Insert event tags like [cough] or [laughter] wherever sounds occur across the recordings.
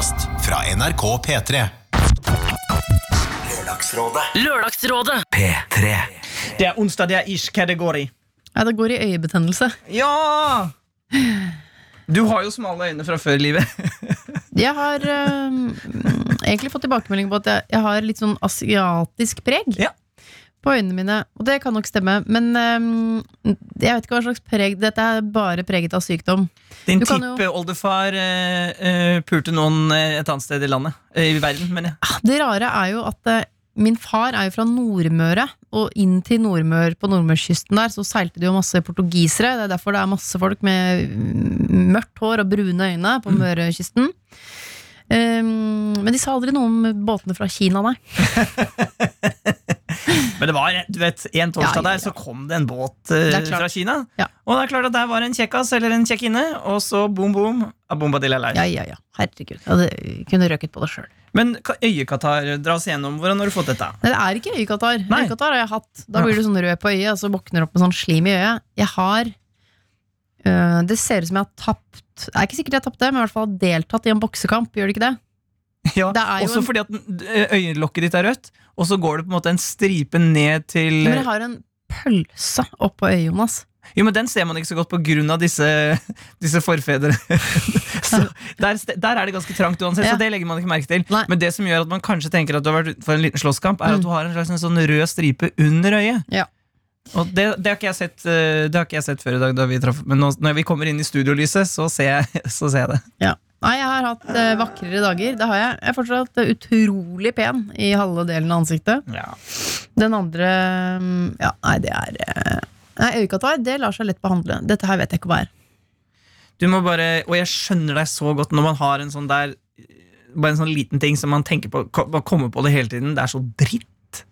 podkast fra NRK P3. Lørdagsrådet. Lørdagsrådet. P3. Det er onsdag, det er ish. Hva det går i? Ja, det går i øyebetennelse. Ja! Du har jo smale øyne fra før i livet. [laughs] Jeg har øhm, egentlig fått tilbakemelding på at jeg, jeg har litt sånn asiatisk preg Ja. På øynene mine. Og det kan nok stemme, men um, jeg vet ikke hva slags preg Dette er bare preget av sykdom. Din tippeoldefar uh, uh, pulte noen eh, et annet sted i landet. eh, I verden, mener jeg. Det rare er jo at uh, min far er jo fra Nordmøre, og inn til Nordmør på nordmørskysten der så seilte det jo masse portugisere. Det er derfor det er masse folk med mm, mørkt hår og brune øyne på Mørekysten. Um, men de sa aldri noe om båtene fra Kina, nei. [laughs] Men det var du vet, en torsdag der så kom det en båt uh, fra Kina. Ja. Og det er klart at der var en kjekkas eller en kjekkinne, og så boom, boom. Abombadilla Ja, ja, ja. Herregud. Jeg hadde kunne røket på det sjøl. Men øyekatar øyekatarr, dra oss gjennom. Hvordan har du fått dette? Nei, det er ikke øyekatarr. Øyekatar Øyekatarr har jeg hatt. Da blir du sånn rød på øyet, og så våkner du opp med sånn slim i øyet. Jeg har øh, Det ser ut som jeg har tapt Det er ikke sikkert jeg har tapt det, men i hvert fall deltatt i en boksekamp. Gjør det ikke det? [laughs] Ja, Også en- fordi at eh, øyelokket ditt er rødt, og så går det på en måte en stripe ned til Men jeg har en pølse oppå øyet, Jonas. Jo, men Den ser man ikke så godt på grunn av disse, [laughs] disse forfedre. [laughs] der, der er det ganske trangt uansett, Ja. så det legger man ikke merke til. Nei. Men det som gjør at man kanskje tenker at du har vært utenfor en liten slåsskamp, er Mm. at du har en slags en sånn rød stripe under øyet. Ja. Og det, det, har sett, eh, det har ikke jeg sett før i dag, da vi traff, men nå, når vi kommer inn i studiolyset, så ser jeg, så ser jeg det. Nei, jeg har hatt øh, vakrere dager. Det har jeg. Jeg er fortsatt øh, utrolig pen i halve delen av ansiktet. Ja. Den andre mm, Ja, nei, det er øh, Nei, øyekatarr, det lar seg lett behandle. Dette her vet jeg ikke hva er. Du må bare, Og jeg skjønner deg så godt når man har en sånn der Bare en sånn liten ting som man tenker på ko- Bare kommer på det hele tiden. Det er så dritt.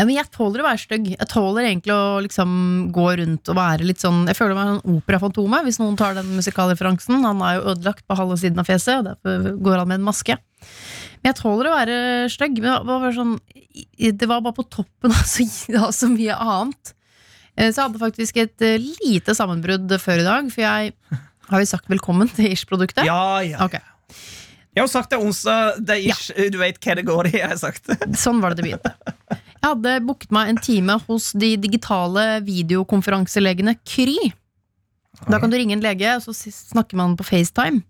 Ja, men jeg tåler å være stygg. Jeg tåler egentlig å liksom gå rundt og være litt sånn Jeg føler meg som operafantomet, hvis noen tar den musikalreferansen. Han er jo ødelagt på halve siden av fjeset, og derfor går han med en maske. Men jeg tåler å være stygg. Men det var sånn Det var bare på toppen av så, av så mye annet. Eh, Så jeg hadde faktisk et eh, lite sammenbrudd før i dag, for jeg har jo sagt velkommen til Ish-produktet. Ja, ja. Okay. Jeg har sagt det onsdag, det er ish, du vet hva det går i. Jeg har sagt det. Sånn var det det begynte. [laughs] Jeg hadde booket meg en time hos de digitale videokonferanselegene Kry. Da kan du ringe en lege, og så snakker man på FaceTime.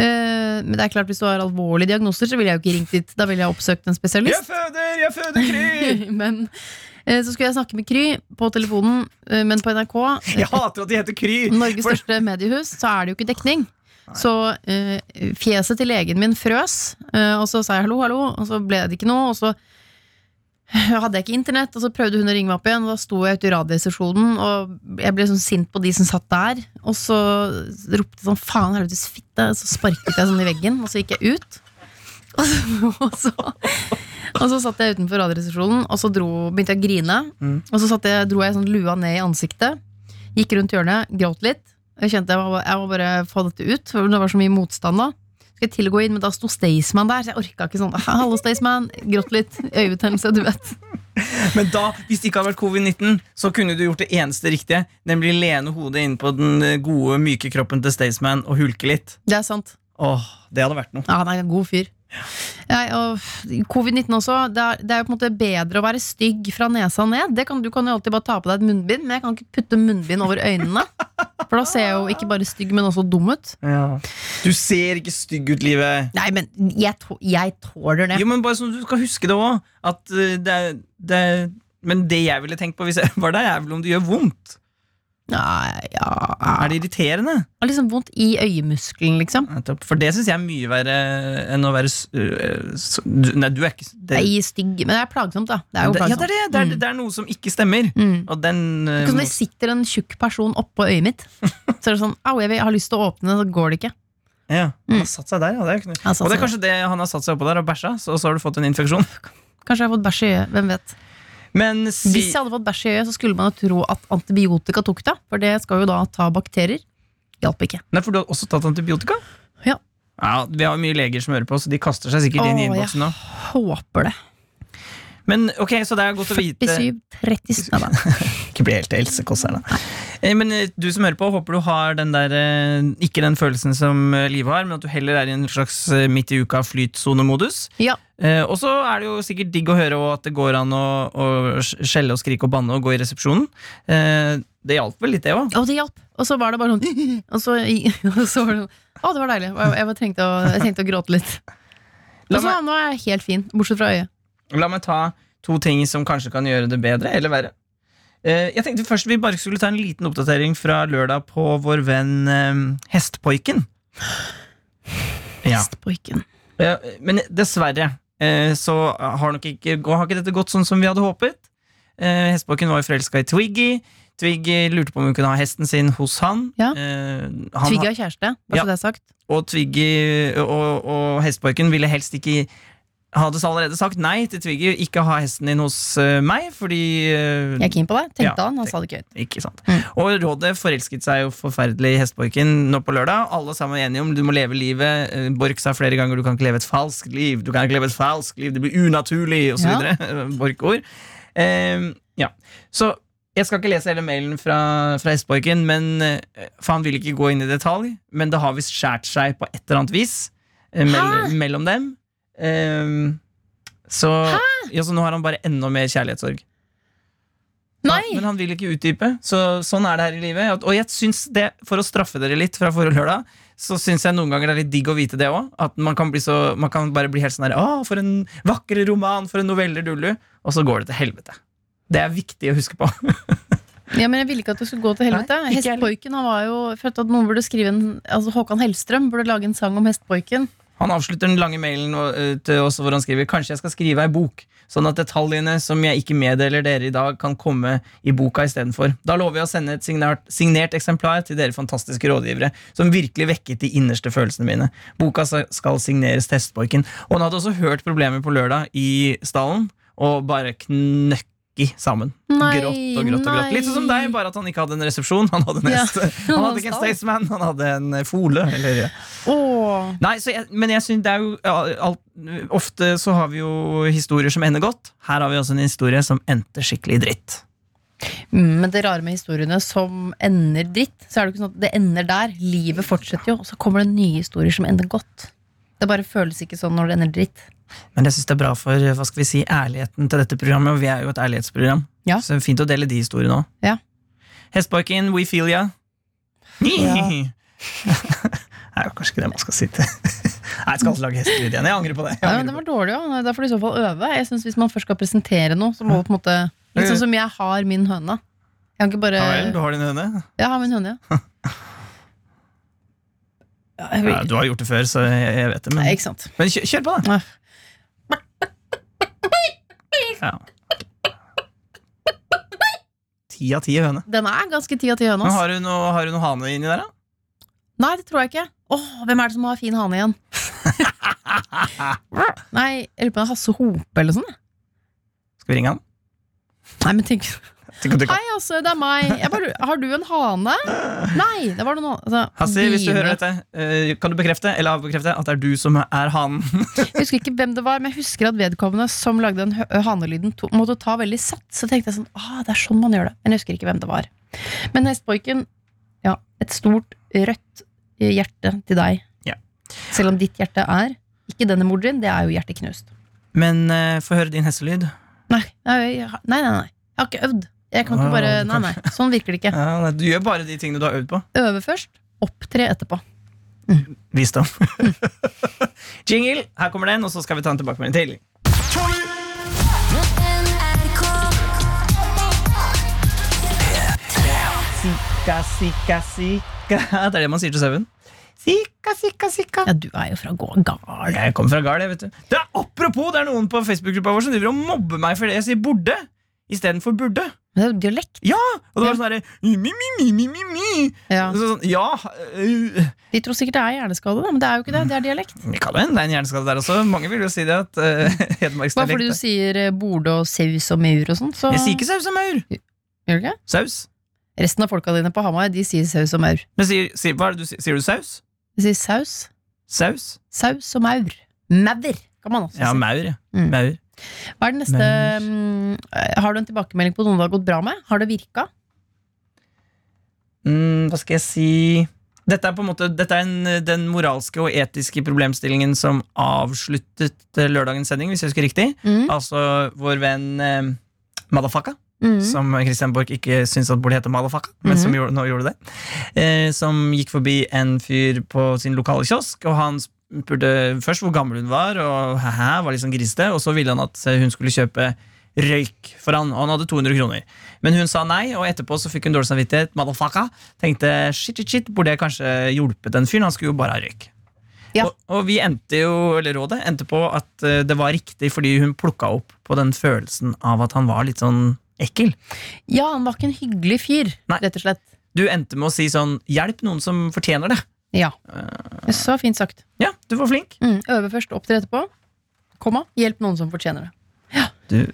Eh, men det er klart hvis du har alvorlige diagnoser, så ville jeg jo ikke ringt dit. Da ville jeg oppsøkt en spesialist. Jeg føder, jeg føder Kry! [laughs] men eh, så skulle jeg snakke med Kry på telefonen, eh, men på NRK, Jeg hater at de heter Kry. Norges største mediehus, så er det jo ikke dekning. Så uh, fjeset til legen min frøs, uh, og så sa jeg hallo, hallo, og så ble det ikke noe, og så [laughs] hadde jeg ikke internett, og så prøvde hun å ringe meg opp igjen, og da sto jeg ute i radiostasjonen, og jeg ble sånn sint på de som satt der, og så ropte jeg sånn faen helvetes fitte, så sparket jeg sånn i veggen, og så gikk jeg ut. [laughs] Og så, og så, og så satt jeg utenfor radioresepsjonen, og så dro, begynte jeg å grine. Mm. Og så satt jeg, dro jeg sånn lua ned i ansiktet, gikk rundt hjørnet, gråt litt. Jeg kjente jeg var, jeg må bare få dette ut, for det var så mye motstand da. Skal til å gå inn, men da sto Staysman der, så jeg orka ikke sånn. [laughs] Hallo, Staysman. Grått litt. Øyebetennelse, du vet. [laughs] Men da, hvis det ikke hadde vært covid-19, så kunne du gjort det eneste riktige. Nemlig lene hodet inn på den eh, gode, myke kroppen til Staysman og hulke litt. Det er sant. Åh, det hadde vært noe. Ja, han er en god fyr. Ja, og Covid-19 også. Det er, det er jo på en måte bedre å være stygg fra nesa ned. Det kan, du kan jo alltid bare ta på deg et munnbind, men jeg kan ikke putte munnbind over øynene. For da ser jeg jo ikke bare stygg, men også dum ut. Du ser ikke stygg ut, livet. Nei, men jeg, jeg tåler det. Jo, men bare sånn du skal huske det òg. At eh, det, det Men det jeg ville tenkt på hvis jeg [laughs] var deg, er vel om det gjør vondt. Nei, ja Er det irriterende? Er liksom vondt i øyemuskelen, liksom. Nettopp. For det syns jeg er mye verre enn å være du, Nei, du er ikke det, Nei, stygg, men det er plagsomt, da. Det er det, ja, det er det. Det er, det er noe som ikke stemmer. Mm. Og den uh, som det sitter en tjukk person oppå øyet mitt. [laughs] Så er det sånn, au, jeg, har lyst til å åpne, så går det ikke. ja, Mm. Han har satt seg der, ja. Det er Og det er kanskje det han har satt seg oppå der og bæsja, så, så har du fått en infeksjon. Kanskje jeg har fått bæsj i øyet, hvem vet. Men si Hvis jeg hadde fått bæsj i øyet, så skulle man jo tro at antibiotika tok det. For det skal jo da ta bakterier. Hjalp ikke. Nei, for du har også tatt antibiotika? Ja. Ja, Vi har mye leger som hører på, så de kaster seg sikkert inn i innboksen nå. Håper det. Men ok, så det er godt å vite 47, 30, Nei, nei. [laughs] Ikke bli helt Else Kåss her, da. Eh, Men eh, du som hører på, håper du har den der eh, ikke den følelsen som livet Live har, men at du heller er i en slags midt i uka flytsonemodus. Ja. Og så er det jo sikkert digg å høre at det går an å, å skjelle og skrike og banne og gå i resepsjonen. Det hjalp vel litt, det òg. Og det hjalp. Og så var det bare sånn [laughs] Og så, [laughs] og så var det sånn Å, det var deilig. Jeg, jeg, trengte å, jeg trengte å gråte litt. Og så nå er jeg helt fin, bortsett fra øyet. La meg ta to ting som kanskje kan gjøre det bedre eller verre. Eh, jeg tenkte først vi bare skulle ta en liten oppdatering fra lørdag på vår venn eh, Hestpoiken. Ja. Hestboiken. Ja, men dessverre eh, så har nok ikke, har ikke dette gått sånn som vi hadde håpet. Hestpoiken var jo forelska i Twiggy. Twiggy lurte på om hun kunne ha hesten sin hos han. Ja. Han Twiggy har kjæreste, bare så det er sagt. og Twiggy og, og Hestpoiken ville helst ikke Hadde allerede sagt nei til Twiggy, ikke ha hesten din hos uh, meg, fordi uh, Jeg er keen på det, tenkte Ja, han. Han sa det ikke. Ikke sant. Mm. Og Rådet forelsket seg jo forferdelig i Hestborken nå på lørdag. Alle sammen er enige om du må leve livet. Eh, Borch sa flere ganger du kan ikke leve et falskt liv. Du kan ikke leve et falskt liv, det blir unaturlig, osv. Ja. [laughs] Borch-ord. Eh, ja. Så jeg skal ikke lese hele mailen fra, fra Hestborken, men, for han vil ikke gå inn i detalj. Men det har visst skjært seg på et eller annet vis mell, Hæ? mellom dem. Eh, så, ja, så nå har han bare enda mer kjærlighetssorg. Nei! Ja, men han vil ikke utdype, så sånn er det her i livet. Og jeg synes det, for å straffe dere litt fra forrige lørdag, så syns jeg noen ganger det er litt digg å vite det òg. At man kan, bli så, man kan bare bli helt sånn her Å, for en vakker roman, for en noveller, dullu. Og så går det til helvete. Det er viktig å huske på. [laughs] Ja, men Jeg ville ikke at det skulle gå til helvete. Nei. Hestboiken han var jo følte at noen burde skrive en Altså Håkan Hellstrøm burde lage en sang om Hestboiken. Han avslutter den lange mailen eh, til oss hvor han skriver Kanskje jeg skal skrive ei bok, sånn at detaljene som jeg ikke meddeler dere i dag, kan komme i boka istedenfor. Da lover jeg å sende et signert, signert eksemplar til dere fantastiske rådgivere, som virkelig vekket de innerste følelsene mine. Boka skal signeres til Og han hadde også hørt problemet på lørdag i stallen, og bare knøkki sammen. Nei, grått og grått og grått. Litt sånn som deg, bare at han ikke hadde en resepsjon. Han hadde, en Ja. [laughs] han hadde ikke en. Staysman, han hadde en eh, Fole. Eller, ja. oh. Nei, så jeg, men jeg synes det er jo ja, alt, Ofte så har vi jo historier som ender godt. Her har vi også en historie som endte skikkelig dritt. Mm, Men det rare med historiene som ender dritt, så er det ikke sånn at det ender der. Livet fortsetter jo, og så kommer det nye historier som ender godt. Det bare føles ikke sånn når det ender dritt. Men jeg synes det er bra for hva skal vi si, ærligheten til dette programmet. Og vi er jo et ærlighetsprogram. Ja. Så det er fint å dele de historiene òg. Ja. Hestbarken, we feel ya. Ja. [laughs] Nei, det er kanskje ikke det man skal si til [laughs] Nei, jeg skal ikke lage hestelyd igjen. Jeg angrer på det. Angrer men det var dårlig, ja. Da får du i så fall øve. Jeg synes Hvis man først skal presentere noe, så må du på en måte Litt sånn som jeg har min høne. Jeg kan ikke bare Ja vel, du har din høne? Jeg har min høne, ja. [laughs] ja jeg vil, Ja, du har gjort det før, så jeg, jeg vet det. Nei, ikke sant. men kjør, kjør på, da. Ja. Ti av ti høne. Den er ganske ti av ti høne. Men ass. har du noe, har du noe hane inni der, da? Nei, det tror jeg ikke. Åh, Hvem er det som har fin hane igjen? [laughs] Nei, jeg lurer på om det er Hasse Hope eller sånn. jeg. Skal vi ringe han? Nei, men tenk Hei, altså, det er meg. Bare, har du en hane? Nei, det var noen noe altså, Hassi, hvis du hører dette, eh, kan du bekrefte eller avbekrefte at det er du som er hanen? Jeg husker ikke hvem det var, men jeg husker at vedkommende som lagde den hanelyden, måtte ta veldig sats. Så tenkte jeg sånn, ah, det er sånn man gjør det. Men jeg husker ikke hvem det var. Men Hestboiken, ja, et stort rødt hjerte til deg. Ja. Selv om ditt hjerte er ikke den emojien, det er jo hjertet knust. Men uh, få høre din hestelyd. Nei, nei, nei, nei. Jeg har ikke øvd. Jeg kan ikke Ah, bare, nei, nei, sånn virker det ikke. [laughs] Ja, nei, du gjør bare de tingene du har øvd på. Øve først, opptre etterpå. Visdom. [laughs] [laughs] Jingle, her kommer den, og så skal vi ta en tilbakemelding til. Sika, sika, sika. Det er det man sier til sauen. Sika, sika, sika. Ja, du er jo fra gard. Jeg kommer fra gard, jeg, vet du. Det er apropos, det er noen på Facebook-gruppa vår som driver og mobber meg fordi jeg sier borde istedenfor burde. Men det er jo dialekt. Ja! Og det var sånn herre. Ja. Så Sånn, ja øh, De tror sikkert det er hjerneskade, men det er jo ikke det. Det er dialekt. Det kan hende det er en hjerneskade der også. Mange vil jo si det at [laughs] uh, Bare fordi du er- sier eh, borde og saus og maur og sånn, så Jeg sier ikke saus og maur. Gjør du ikke? Saus. Resten av folka dine på Hamar, de sier saus og maur. Men sier, sier, hva er det du sier? Du saus? Jeg sier saus. Saus? Saus og maur. Maur, kan man også Ja, si. maur. Ja. Mm. maur. Hva er det neste Maur. mm, Har du en tilbakemelding på noen det har gått bra med? Har det virka? Mm, Hva skal jeg si Dette er på en måte en, den moralske og etiske problemstillingen som avsluttet eh, lørdagens sending, hvis jeg husker riktig. Mm. Altså vår venn eh, Madafaka, Mm. som Christian Borch ikke syntes at burde hete Malafaka, men som gjorde, nå gjorde det. Eh, som gikk forbi en fyr på sin lokale kiosk, og han spurte først hvor gammel hun var, og hæ, var sånn grisete, og så ville han at hun skulle kjøpe røyk for han, og han hadde 200 kroner. Men hun sa nei, og etterpå så fikk hun dårlig samvittighet. Madafaka Tenkte shit, shit, shit, burde jeg kanskje hjulpet den fyren? Han skulle jo bare ha røyk. Ja. Og, og vi endte jo, eller rådet endte på at eh, det var riktig fordi hun plukka opp på den følelsen av at han var litt sånn ekkel. Ja, han var ikke en hyggelig fyr, Nei. rett og slett. Du endte med å si sånn Hjelp noen som fortjener det. Ja. Så fint sagt. Ja, du var flink. Mm. Øve først, opptre etterpå. Komma. Hjelp noen som fortjener det. Du,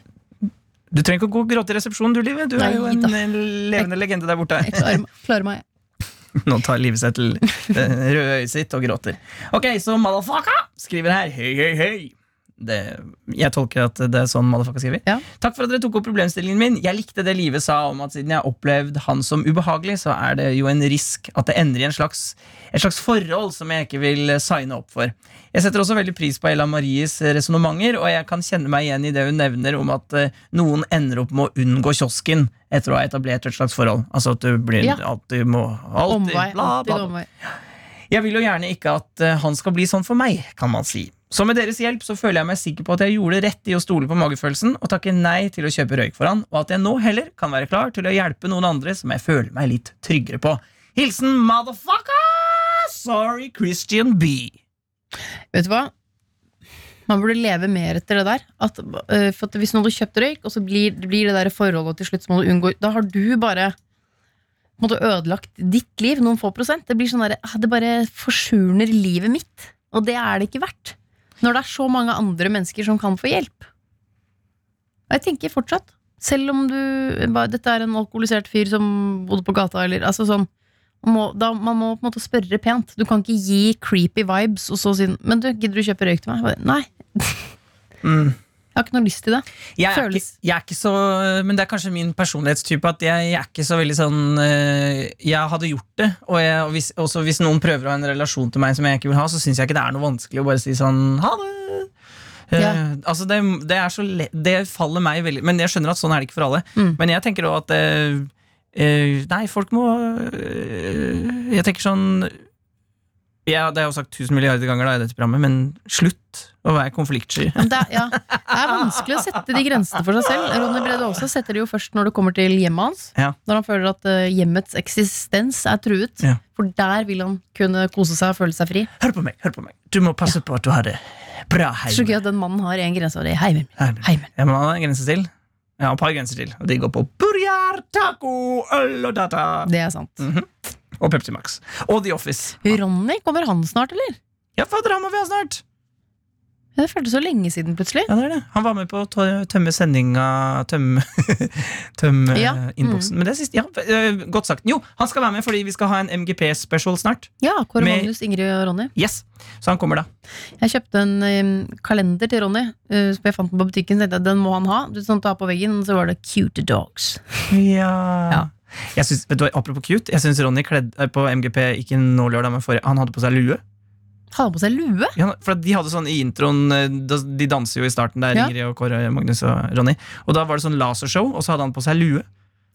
du trenger ikke å gå og gråte i resepsjonen, du, Livet. Du Nei er jo en, da. levende levende legende der borte. Jeg klarer, klarer meg. [laughs] Nå tar livet seg til det røde øyet sitt og gråter. Ok, så motherfucka skriver her. Hei, hei, hei. Det, jeg tolker at det er sånn motherfucker skriver. Ja. Takk for at dere tok opp problemstillingen min. Jeg likte det Live sa om at siden jeg har opplevd han som ubehagelig, så er det jo en risk at det ender i en slags, et slags forhold som jeg ikke vil signe opp for. Jeg setter også veldig pris på Ella Maries resonnementer, og jeg kan kjenne meg igjen i det hun nevner om at eh, noen ender opp med å unngå kiosken etter å ha etablert et slags forhold. Altså at du blir Ja. alltid må alltid, Omvei. bla, bla, bla. Jeg vil jo gjerne ikke at eh, han skal bli sånn for meg, kan man si. Så med deres hjelp så føler jeg meg sikker på at jeg gjorde rett i å stole på magefølelsen og takke nei til å kjøpe røyk for han, og at jeg nå heller kan være klar til å hjelpe noen andre som jeg føler meg litt tryggere på. Hilsen motherfucker! Sorry, Christian B. Vet du hva? Man burde leve mer etter det der. At, uh, for at Hvis noen hadde kjøpt røyk, og så blir, blir det der forholdet til slutt som man unngår Da har du bare måte, ødelagt ditt liv noen få prosent. Det blir sånn der, ah, det bare forsurner livet mitt. Og det er det ikke verdt. Når det er så mange andre mennesker som kan få hjelp. Og jeg tenker fortsatt, selv om du Dette er en alkoholisert fyr som bodde på gata, eller altså sånn må, da, man må på en måte spørre pent. Du kan ikke gi creepy vibes og så si Men du, gidder du kjøpe røyk til meg? Nei, Mm. Jeg har ikke noe lyst til det. Jeg, er ikke, jeg er ikke så Men det er kanskje min personlighetstype at jeg, jeg er ikke så veldig sånn eh, Jeg hadde gjort det, og, jeg, og hvis, også hvis noen prøver å ha en relasjon til meg som jeg ikke vil ha, så syns jeg ikke det er noe vanskelig å bare si sånn ha det. Ja. Uh, altså det, det så Det faller meg veldig Men jeg skjønner at sånn er det ikke for alle. Mm. Men jeg tenker også at uh, eh, Nei, folk må uh, Jeg tenker sånn ja, Det har jeg jo sagt tusen milliarder ganger da i dette programmet, men slutt å være konfliktsky. Det, er- ja, det er vanskelig å sette de grensene for seg selv. Ronny Brede Aase setter det jo først når det kommer til hjemmet hans. Ja. Når han føler at eh, hjemmets eksistens er truet. Ja. For der vil han kunne kose seg og føle seg fri. Hør på meg, hør på meg. Du må passe på at du har det bra Så gøy at den mannen har én grense, og det er heimen. Heimen. Ja, men han har en grense til. Ja, et par grenser til. Og de går på burjar, taco, øl og data. Det er sant. Og Pepsi Max. Og The Office. Ronny, kommer han snart, eller? Ja, fader, han må vi ha snart! Ja, Det føltes så lenge siden, plutselig. Ja, det er det. Han var med på å tømme sendinga Tømme, [laughs] tømme Ja, innboksen. Men det er siste, ja, øh, godt sagt. Jo, han skal være med fordi vi skal ha en MGP-special snart. Ja, Kåre Med- Magnus, Ingrid og Ronny. Yes, Så han kommer da. Jeg kjøpte en um, kalender til Ronny, Uh, som jeg fant den på butikken. Så jeg, den må han ha. Du sånn, ta på veggen, og så var det Cute Dogs. Ja. Ja. Jeg synes, vet du hva, Apropos cute, jeg syns Ronny kledde eh, på MGP ikke nå lørdag, men forrige, han hadde på seg lue. Hadde på seg lue. Ja, for de hadde sånn i introen eh, De danser jo i starten der, Ja. Ingrid og Kåre, Magnus og Ronny. Og da var det sånn lasershow, og så hadde han på seg lue.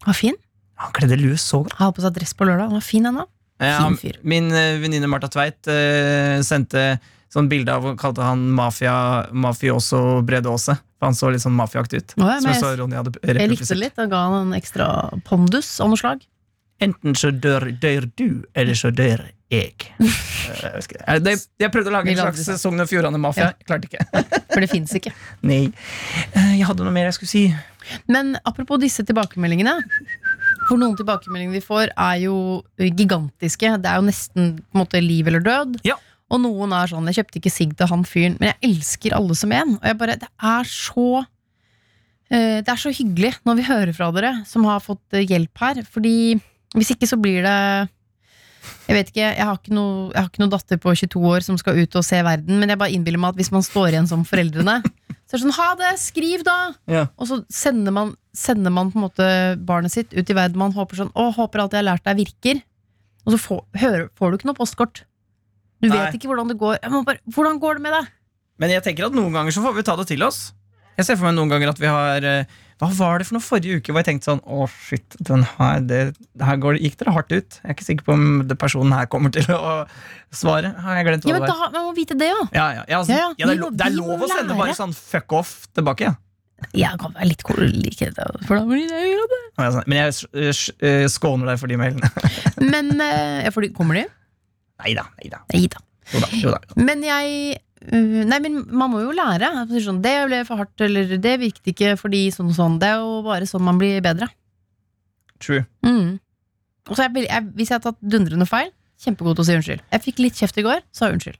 Var fin. Han kledde lue så godt. Hadde på seg dress på lørdag. Han var fin ennå. Ja, min uh, venninne Marta Tveit uh, sendte sånn bilde av kalte han mafia, mafioso Brede Aase. For han så litt sånn mafiaaktig ut. Nå, ja, Som jeg så jeg, Ronny hadde jeg likte det litt. Da ga han en ekstra pondus av noe slag. Enten så dør, dør du, eller så dør jeg. [laughs] Eh, jeg. Eh, jeg prøvde å lage en slags. Sogn og Fjordane-mafia. Klarte ikke. [laughs] For det fins ikke. [laughs] Nei. Eh, Jeg hadde noe mer jeg skulle si. Men apropos disse tilbakemeldingene. For noen tilbakemeldinger vi får, er jo gigantiske. Det er jo nesten på en måte liv eller død. Ja. Og noen er sånn 'Jeg kjøpte ikke sigg til han fyren', men jeg elsker alle som en. Og jeg bare, det er så eh, Det er så hyggelig når vi hører fra dere som har fått eh, hjelp her. Fordi hvis ikke så blir det Jeg vet ikke, jeg har ikke, noe, jeg har ikke noe datter på 22 år som skal ut og se verden, men jeg bare innbiller meg at hvis man står igjen som foreldrene, [laughs] Så er det sånn, ha det, skriv da! Ja. Og så sender man, sender man på en måte barnet sitt ut i verden. Man håper sånn, å, håper alt jeg har lært deg virker. Og så får, hører, får du ikke noe postkort. Du vet Nei. ikke hvordan det går. Bare, hvordan går det med deg? Men jeg tenker at noen ganger så får vi ta det til oss. Jeg ser for meg noen ganger at vi har eh, Hva var det for noe forrige uke hvor jeg tenkte sånn Å, shit, den her, det, det her går, gikk dere hardt ut. Jeg er ikke sikker på om det personen her kommer til å svare. Har jeg glemt hva Ja, det men var? da, Man må vite det, jo. Ja, ja, ja, altså, Ja, ja, det, er det er lov å sende bare sånn fuck off tilbake. Ja. Jeg kan være litt cool, like det, for da blir det det. Sånn, Men jeg eh, eh, skåner deg for de mailene. Men Kommer de? Nei da. Nei da. Men jeg øh, Nei, men man må jo lære. det ble for hardt, eller det virket ikke fordi sånn og sånn. Det er jo bare sånn man blir bedre. True. Mm. Og så jeg, jeg, hvis jeg har tatt dundrende feil, kjempegod til å si unnskyld. Jeg fikk litt kjeft i går, sa unnskyld.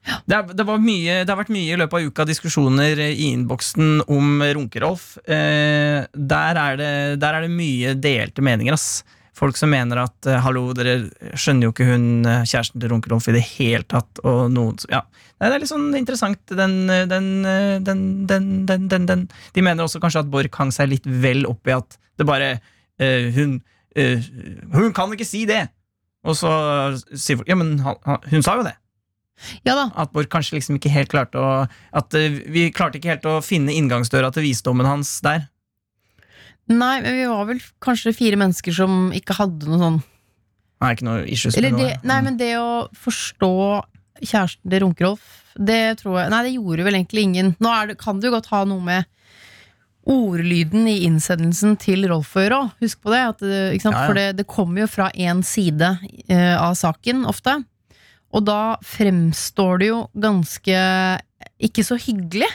Det, er, det, var mye, det har vært mye i løpet av uka diskusjoner i innboksen om Runkerolf. Eh, der, er det, der er det mye delte meninger. Ass. Folk som mener at eh, hallo, dere skjønner jo ikke hun eh, kjæresten til Runkerolf i det hele tatt. Og noen, som- ja. Det er litt sånn interessant. Den, eh, den, den, den, den, den, den. De mener også kanskje at Borch hang seg litt vel opp i at det bare uh, hun, uh, hun kan ikke si det! Og så sier folk ja, men hun sa jo det. Ja da. At Borch kanskje liksom ikke helt klarte å At vi klarte ikke helt å finne inngangsdøra til visdommen hans der. Nei, men vi var vel kanskje fire mennesker som ikke hadde noe sånn Nei, ikke noe issues med det, noe. Nei, men det å forstå kjæresten til Runkerolf, det tror jeg Nei, det gjorde vel egentlig ingen. Nå det, kan det jo godt ha noe med ordlyden i innsendelsen til Rolf å gjøre òg. Husk på det. At, sant? Ja, ja. For det, det kommer jo fra én side uh, av saken ofte. Og da fremstår det jo ganske ikke så hyggelig.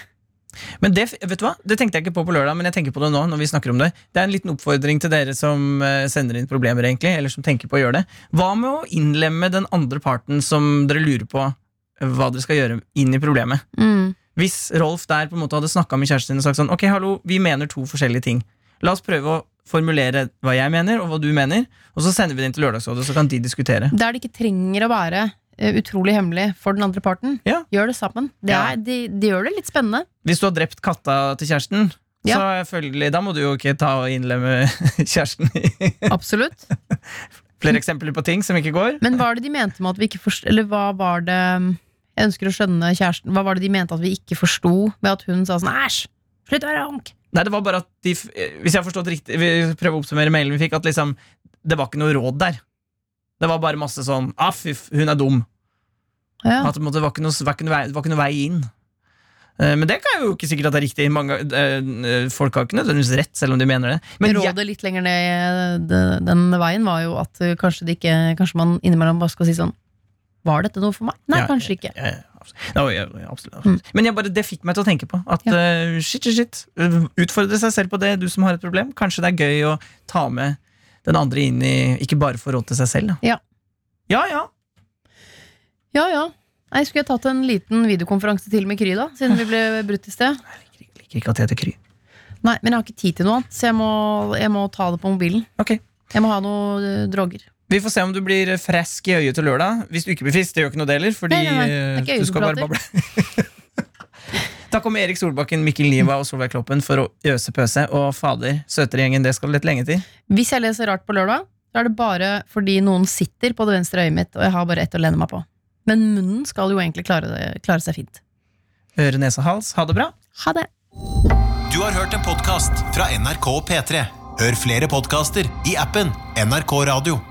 Men det, vet du hva? det tenkte jeg ikke på på lørdag, men jeg tenker på det nå. når vi snakker om Det Det er en liten oppfordring til dere som eh, sender inn problemer, egentlig, eller som tenker på å gjøre det. Hva med å innlemme den andre parten som dere lurer på eh, hva dere skal gjøre, inn i problemet? Mm. Hvis Rolf der på en måte hadde snakka med kjæresten din og sagt sånn Ok, hallo, vi mener to forskjellige ting. La oss prøve å formulere hva jeg mener, og hva du mener, og så sender vi det inn til Lørdagsrådet, så kan de diskutere. Der det ikke trenger å være utrolig hemmelig for den andre parten. Ja. Gjør det sammen. Det, Ja. er, de, de gjør det litt spennende. Hvis du har drept katta til kjæresten, Ja. så følgelig, da må du jo ikke ta og innlemme [laughs] kjæresten i Absolutt. [laughs] flere eksempler på ting som ikke går. Men hva var det de mente med at vi ikke forstår Eller hva var det Jeg ønsker å skjønne kjæresten Hva var det de mente at vi ikke forsto ved at hun sa sånn Æsj! Slutt å være honk! Nei, det var bare at de, eh, Hvis jeg har forstått riktig Vi prøver å oppsummere mailen vi fikk, at liksom det var ikke noe råd der. Det var bare masse sånn ah, fy, hun er dum. Ja. At det, måtte, det, var noe, det, var vei, det var ikke noe vei inn. Eh, Men det kan jo ikke sikkert at det er riktig. Mange, eh, folk har ikke nødvendigvis rett, selv om de mener det. Men jeg, Rådet litt lenger ned den veien var jo at uh, kanskje, det ikke, kanskje man innimellom bare skal si sånn Var dette noe for meg? Nei, Ja, kanskje ikke. Ja, ja, absolutt. Absolutt, Mm. Men jeg bare, det fikk meg til å tenke på at eh, shit, shit, shit. Utfordre seg selv på det, du som har et problem. Kanskje det er gøy å ta med den andre inn i Ikke bare få råd til seg selv. Da. Ja. ja, ja. Ja ja. Nei, skulle jeg tatt en liten videokonferanse til med Kry, da? Siden vi ble brutt i sted? Jeg liker, ikke at jeg heter Kry. Nei, men jeg har ikke tid til noe annet, så jeg må, jeg må ta det på mobilen. Ok. Jeg må ha noe uh, droger. Vi får se om du blir frisk i øyet til lørdag. Hvis du ikke blir frisk, det gjør ikke noe deler. Fordi Nei, nei, nei. Eh, du skal bare bable. [laughs] Da kommer Erik Solbakken, Mikkel Niva og Solveig Kloppen for å øse pøse. Og fader, søtere gjengen, det skal litt lenge til. Hvis jeg leser rart på lørdag, så er det bare fordi noen sitter på det venstre øyet mitt, og jeg har bare ett å lene meg på. Men munnen skal jo egentlig klare, det, klare seg fint. Øre, nese, hals. Ha det bra. Ha det! Du har hørt en podkast fra NRK P3. Hør flere podkaster i appen NRK Radio.